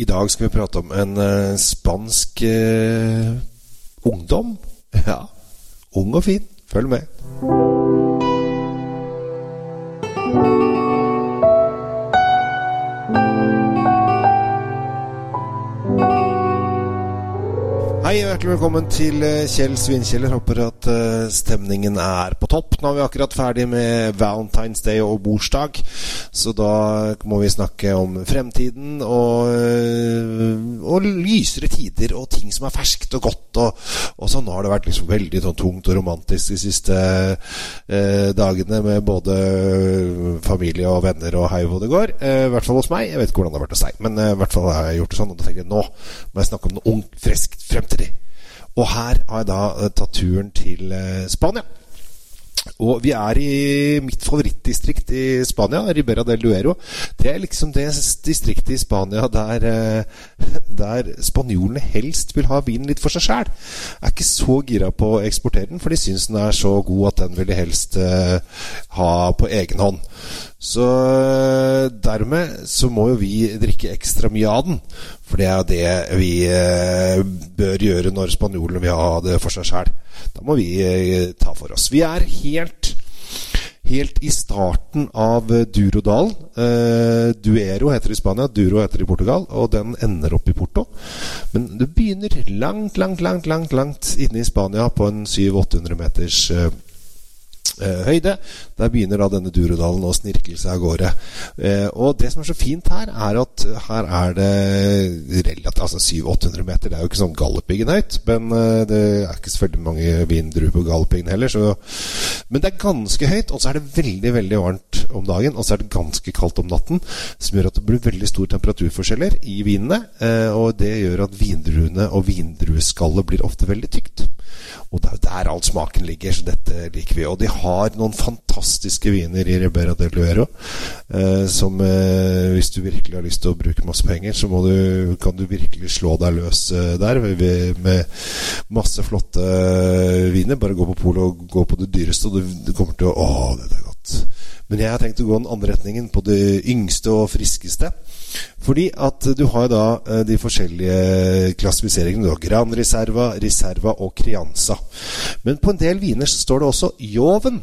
I dag skal vi prate om en uh, spansk uh, ungdom. Ja, ung og fin. Følg med. Og hjertelig velkommen til eh, Kjell Svinkjeller. Håper at uh, stemningen er på topp. Nå er vi akkurat ferdig med Valentine's Day og bursdag, så da må vi snakke om fremtiden og, uh, og lysere tider og ting som er ferskt og godt. Og, og sånn har det vært liksom veldig sånn tungt og romantisk de siste eh, dagene med både familie og venner og hei hvor det går. I hvert fall hos meg. Jeg vet ikke hvordan det har vært hos deg, men i hvert fall har jeg gjort det sånn. Og da tenker jeg nå må jeg snakke om noe ung, friskt fremtid. Og her har jeg da eh, tatt turen til eh, Spania. Og vi er i mitt favorittdistrikt i Spania, Ribera del Duero. Det er liksom det distriktet i Spania der, eh, der spanjolene helst vil ha vinen litt for seg sjæl. Er ikke så gira på å eksportere den, for de syns den er så god at den vil de helst ha på egen hånd. Så dermed så må jo vi drikke ekstra mye av den. For det er det vi eh, bør gjøre når spanjolene vil ha det for seg sjæl. Da må vi eh, ta for oss. Vi er helt helt i starten av Durodalen. Eh, Duero heter det i Spania, Duro heter det i Portugal, og den ender opp i Porto. Men det begynner langt, langt, langt langt, langt inne i Spania, på en 700-800 meters eh, eh, høyde. Der begynner da denne Durodalen å snirkle seg av gårde. Eh, og det som er så fint her, er at her er det relativt Altså 700-800 meter, det er jo ikke sånn Galdhøpiggen høyt. Men eh, det er ikke selvfølgelig mange vindruer på Galdhøpiggen heller. Så, men det er ganske høyt, og så er det veldig, veldig varmt om dagen. Og så er det ganske kaldt om natten, som gjør at det blir veldig store temperaturforskjeller i vinene. Eh, og det gjør at vindruene og vindrueskallet blir ofte veldig tykt. Og det er der all smaken ligger, så dette liker vi. Og de har noen fantastiske viner i Ribera del Duero eh, som eh, hvis du virkelig har lyst til å bruke masse penger, så du, kan du virkelig slå deg løs eh, der med masse flotte eh, viner. Bare gå på polet og gå på det dyreste, og du, du kommer til å Å, dette er godt. Men jeg har tenkt å gå den andre retningen, på det yngste og friskeste. Fordi at du har da eh, de forskjellige klassifiseringene. Du har Gran Reserva, Reserva og Crianza. Men på en del viner så står det også Joven.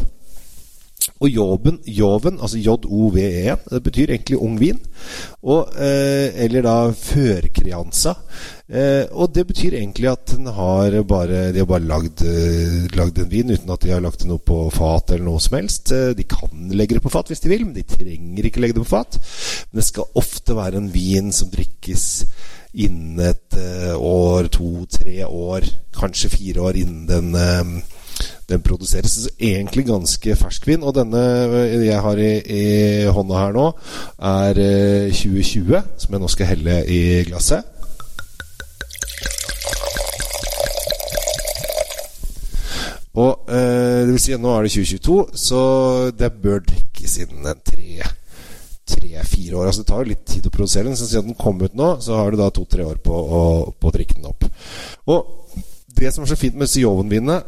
Og joven, joven altså J-O-V-E-N, det betyr egentlig ung vin. Og, eh, eller da førkreansa. Eh, og det betyr egentlig at den har bare, de har bare lagd, eh, lagd, en vin uten at de har lagt noe på fat eller noe som helst. Eh, de kan legge det på fat hvis de vil, men de trenger ikke legge det på fat. Men det skal ofte være en vin som drikkes innen et eh, år, to, tre år, kanskje fire år innen den den produseres egentlig ganske ferskvin. Og denne eh, jeg har i, i hånda her nå, er 2020, eh, som jeg nå skal helle i glasset. Og eh, det vil si nå er det 2022, så det bør drikkes innen en tre tre-fire år. Altså Det tar jo litt tid å produsere den. Så siden den kom ut nå, så har du da to-tre år på å, på å drikke den opp. Og det som er så fint med Sioven-vinene,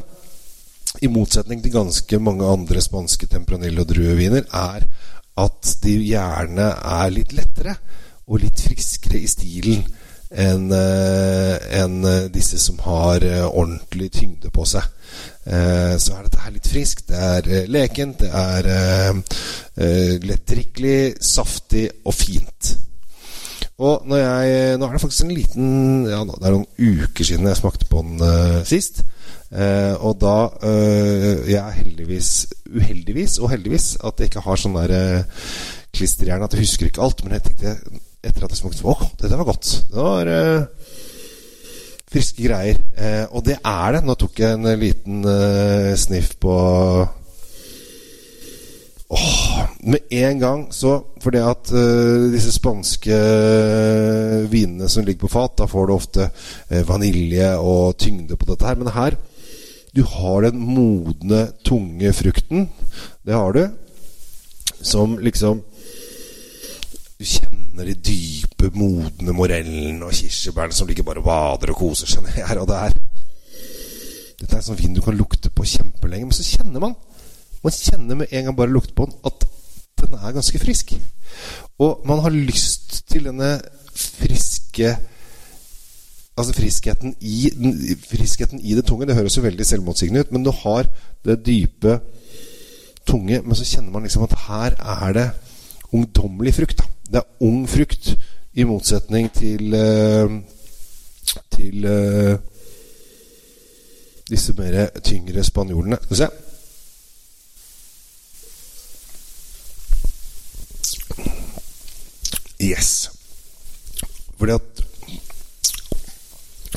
i motsetning til ganske mange andre spanske tempranillo drueviner, er at de gjerne er litt lettere og litt friskere i stilen enn uh, en disse som har uh, ordentlig tyngde på seg. Så er dette her litt friskt. Det er lekent, det er lettdrikkelig, saftig og fint. Og når jeg, nå er det faktisk en liten Ja, det er noen uker siden jeg smakte på den sist. Eh, og da eh, Jeg er heldigvis uheldigvis og heldigvis at jeg ikke har sånn der eh, klisterhjerne at jeg husker ikke alt. Men jeg tenkte etter at jeg smakte Å, dette var godt. Det var eh, friske greier. Og det er det. Nå tok jeg en liten sniff på Åh, med en gang så Fordi at uh, disse spanske vinene som ligger på fat, da får du ofte uh, vanilje og tyngde på dette her. Men her du har den modne, tunge frukten. Det har du. Som liksom Du kjenner de dype, modne morellene og kirsebærene som ligger bare og bader og koser seg her og der. Dette er en sånn vin du kan lukte på kjempelenge. Men så kjenner man Man kjenner med en gang bare lukter på den at den er ganske frisk. Og man har lyst til denne friske Altså friskheten i, friskheten i det tunge. Det høres jo veldig selvmotsigende ut, men du har det dype tunge, men så kjenner man liksom at her er det ungdommelig frukt. Da. Det er ung frukt, i motsetning til uh, til uh, disse mer tyngre spanjolene. Skal vi se. Yes. Fordi at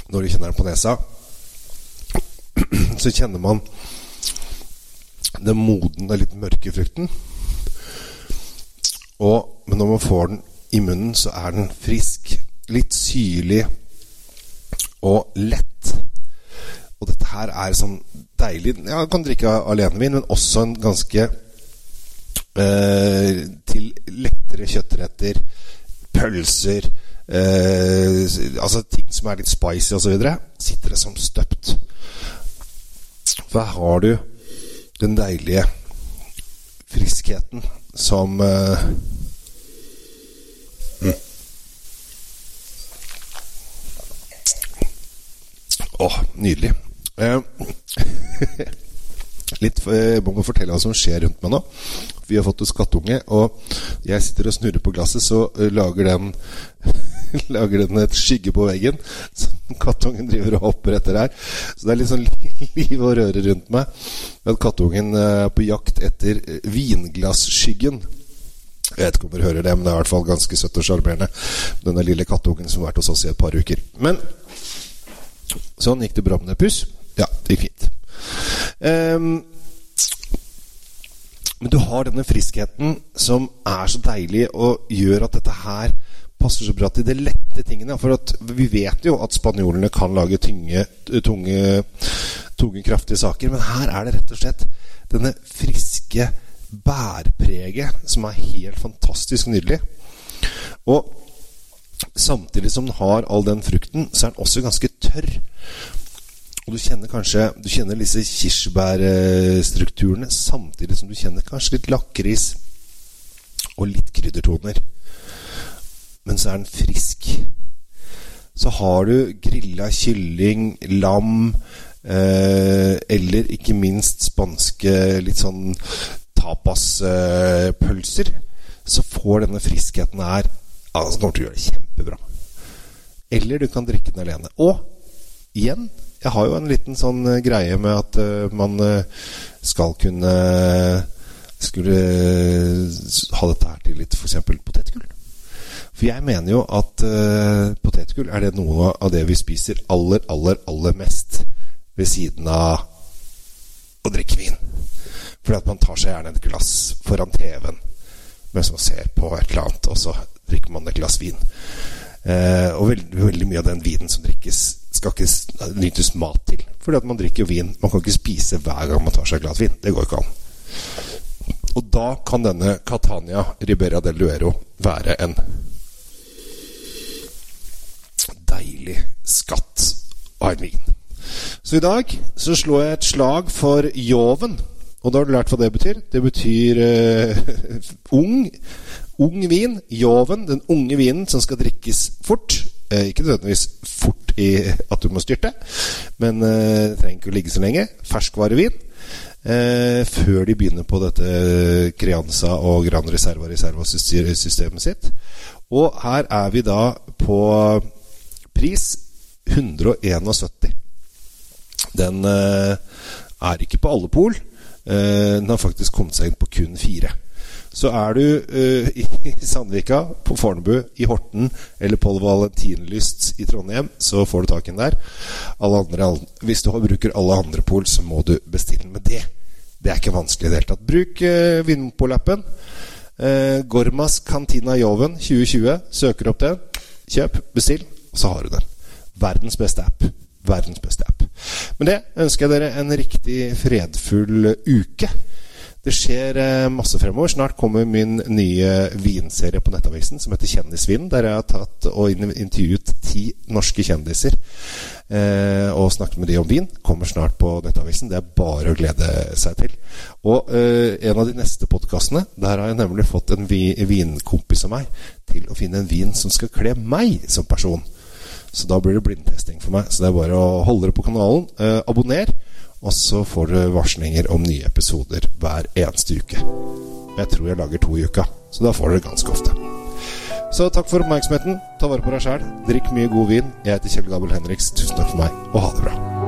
når du kjenner den på nesa, så kjenner man den modne, litt mørke frukten. Og, men når man får den i munnen, så er den frisk. Litt syrlig og lett. Og dette her er sånn deilig Ja, du kan drikke alenevin, men også en ganske til lettere kjøttretter, pølser eh, Altså ting som er litt spicy osv. Sitter det som støpt. For har du den deilige friskheten som eh, mm. Å, nydelig. Eh, litt Jeg å fortelle hva som skjer rundt meg nå. Vi har fått oss kattunge, og jeg sitter og snurrer på glasset, så uh, lager den lager den et skygge på veggen som kattungen driver og hopper etter her. Så det er litt sånn liv og røre rundt meg. At kattungen er på jakt etter vinglasskyggen. Jeg vet ikke om dere hører det, men det er i hvert fall ganske søtt og sjarmerende. Denne lille kattungen som har vært hos oss i et par uker. Men sånn gikk det bra med det puss. Ja, det gikk fint. Um, men du har denne friskheten som er så deilig og gjør at dette her passer så bra til de lette tingene. For vi vet jo at spanjolene kan lage tynge, tunge, tunge, kraftige saker. Men her er det rett og slett denne friske bærpreget som er helt fantastisk nydelig. Og samtidig som den har all den frukten, så er den også ganske tørr. Og du kjenner kanskje Du kjenner disse kirsebærstrukturene samtidig som du kjenner kanskje litt lakris og litt kryddertoner men så er den frisk. Så har du grilla kylling, lam eh, eller ikke minst spanske litt sånn tapaspølser, eh, så får denne friskheten her altså, til å gjøre det kjempebra. Eller du kan drikke den alene. Og igjen, jeg har jo en liten sånn uh, greie med at uh, man uh, skal kunne Skulle ha dette her til litt f.eks. potetgull. For jeg mener jo at potetgull er det noe av det vi spiser aller, aller, aller mest ved siden av å drikke vin. Fordi at man tar seg gjerne et glass foran TV-en mens man ser på et eller annet, og så drikker man et glass vin. Uh, og veldig, veldig, mye av den vinen som drikkes, skal ikke nytes mat til. Fordi at man drikker jo vin. Man kan ikke spise hver gang man tar seg et glass vin. Det går ikke an. Og da kan denne Catania Ribera del Duero være en deilig skatt av en vin. Så i dag så slår jeg et slag for Joven. Og da har du lært hva det betyr. Det betyr uh, ung, ung vin. Joven, den unge vinen som skal drikkes fort. Eh, ikke nødvendigvis fort i at du må styrte, men uh, det trenger ikke å ligge så lenge. Ferskvarevin. før de begynner på dette Crianza og Gran Reserva Reserva-systemet sitt. Og her er vi da på Pris 171. Den eh, er ikke på alle pol. Eh, den har faktisk kommet seg inn på kun fire. Så er du uh, i Sandvika, på Fornebu, i Horten eller på Valentinlyst i Trondheim, så får du tak i den der. Andre, hvis du bruker alle andre pol, så må du bestille den med det. Det er ikke vanskelig i det hele tatt. Bruk uh, Vinmonpol-appen. Uh, Gormas Cantina Joven 2020. Søker opp den. Kjøp, bestill og så har du den. Verdens beste app. Verdens beste app. Med det ønsker jeg dere en riktig fredfull uke. Det skjer eh, masse fremover. Snart kommer min nye vinserie på Nettavisen som heter Kjendisvin, Der jeg har tatt og intervjuet ti norske kjendiser eh, og snakket med de om vin. Kommer snart på Nettavisen. Det er bare å glede seg til. Og eh, en av de neste podkastene, der har jeg nemlig fått en vi vinkompis av meg til å finne en vin som skal kle meg som person. Så da blir det blindtesting for meg. Så det er bare å holde dere på kanalen. Eh, abonner, og så får du varslinger om nye episoder hver eneste uke. Jeg tror jeg lager to i uka, så da får dere ganske ofte. Så takk for oppmerksomheten. Ta vare på deg sjæl. Drikk mye god vin. Jeg heter Kjell Gabel Henriks. Tusen takk for meg, og ha det bra.